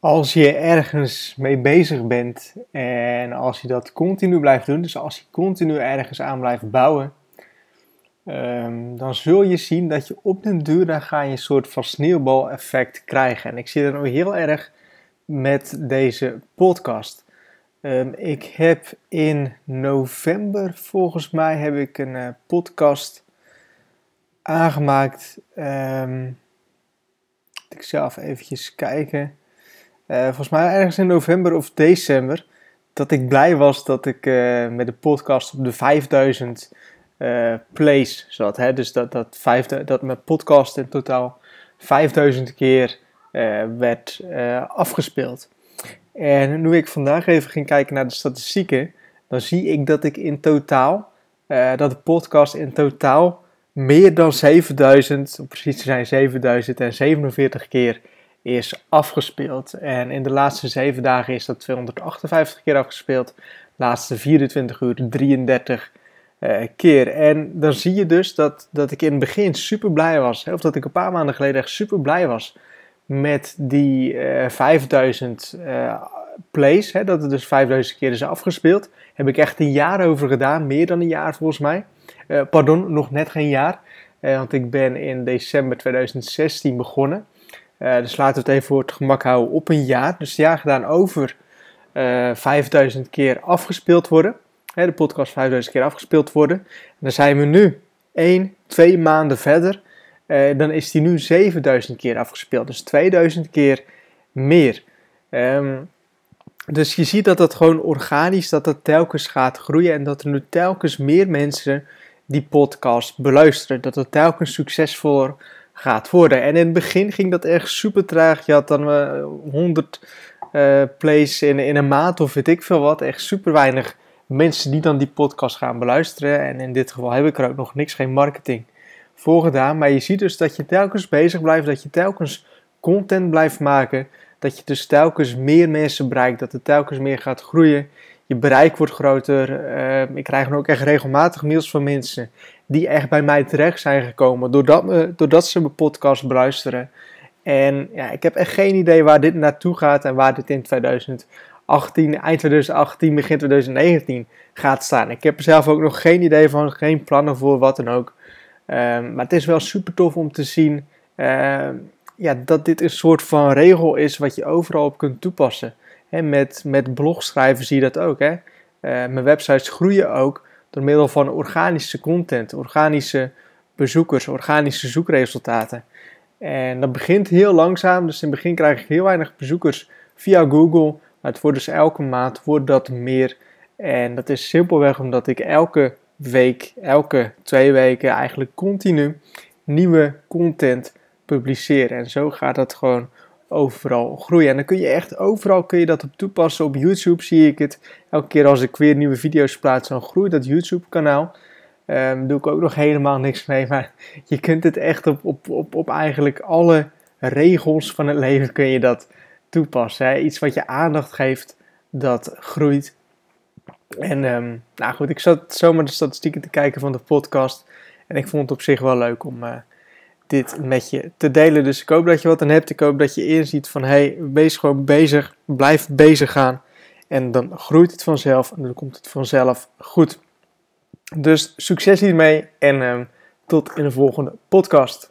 Als je ergens mee bezig bent en als je dat continu blijft doen, dus als je continu ergens aan blijft bouwen, ehm, dan zul je zien dat je op den duur dan ga je een soort van sneeuwbaleffect krijgen. En ik zie dat ook heel erg met deze podcast. Ehm, ik heb in november, volgens mij, heb ik een uh, podcast aangemaakt. Um, ik zelf eventjes kijken. Uh, volgens mij ergens in november of december. Dat ik blij was dat ik uh, met de podcast op de 5000 uh, plays zat. Hè? Dus dat, dat, vijfde, dat mijn podcast in totaal 5000 keer werd afgespeeld. En nu ik vandaag even ging kijken naar de statistieken, dan zie ik dat ik in totaal, dat de podcast in totaal meer dan 7000, om precies te zijn 7047 keer is afgespeeld. En in de laatste 7 dagen is dat 258 keer afgespeeld. De laatste 24 uur 33 uh, keer. En dan zie je dus dat, dat ik in het begin super blij was. Of dat ik een paar maanden geleden echt super blij was met die uh, 5000 uh, plays. Hè, dat het dus 5000 keer is afgespeeld. Heb ik echt een jaar over gedaan. Meer dan een jaar volgens mij. Pardon, nog net geen jaar. Want ik ben in december 2016 begonnen. Uh, dus laten we het even voor het gemak houden op een jaar. Dus ja, gedaan over 5000 keer afgespeeld worden. Hè, de podcast 5000 keer afgespeeld worden. En dan zijn we nu 1, 2 maanden verder. dan is die nu 7000 keer afgespeeld. Dus 2000 keer meer. Um, dus je ziet dat dat gewoon organisch, dat dat telkens gaat groeien en dat er nu telkens meer mensen die podcast beluisteren. Dat het telkens succesvoller gaat worden. En in het begin ging dat echt super traag. Je had dan uh, 100 uh, plays in, in een maand of weet ik veel wat. Echt super weinig mensen die dan die podcast gaan beluisteren. En in dit geval heb ik er ook nog niks, geen marketing voor gedaan. Maar je ziet dus dat je telkens bezig blijft, dat je telkens content blijft maken. Dat je dus telkens meer mensen bereikt, dat het telkens meer gaat groeien je bereik wordt groter. Uh, ik krijg ook echt regelmatig mails van mensen die echt bij mij terecht zijn gekomen doordat, doordat ze mijn podcast beluisteren. En ja, ik heb echt geen idee waar dit naartoe gaat en waar dit in 2018, eind 2018, begin 2019 gaat staan. Ik heb er zelf ook nog geen idee van, geen plannen voor, wat dan ook. Uh, maar het is wel super tof om te zien uh, ja, dat dit een soort van regel is wat je overal op kunt toepassen. En met, met blogschrijven zie je dat ook. Hè? Uh, mijn websites groeien ook door middel van organische content, organische bezoekers, organische zoekresultaten. En dat begint heel langzaam, dus in het begin krijg ik heel weinig bezoekers via Google. Maar het wordt dus elke maand wordt dat meer. En dat is simpelweg omdat ik elke week, elke twee weken eigenlijk continu nieuwe content publiceer. En zo gaat dat gewoon overal groeien. En dan kun je echt overal kun je dat op toepassen. Op YouTube zie ik het. Elke keer als ik weer nieuwe video's plaats, dan groeit dat YouTube kanaal. Um, doe ik ook nog helemaal niks mee. Maar je kunt het echt op, op, op, op eigenlijk alle regels van het leven kun je dat toepassen. Hè? Iets wat je aandacht geeft, dat groeit. En um, nou goed, ik zat zomaar de statistieken te kijken van de podcast. En ik vond het op zich wel leuk om... Uh, dit met je te delen. Dus ik hoop dat je wat aan hebt. Ik hoop dat je inziet van hey, wees gewoon bezig. Blijf bezig gaan. En dan groeit het vanzelf en dan komt het vanzelf goed. Dus succes hiermee en uh, tot in de volgende podcast.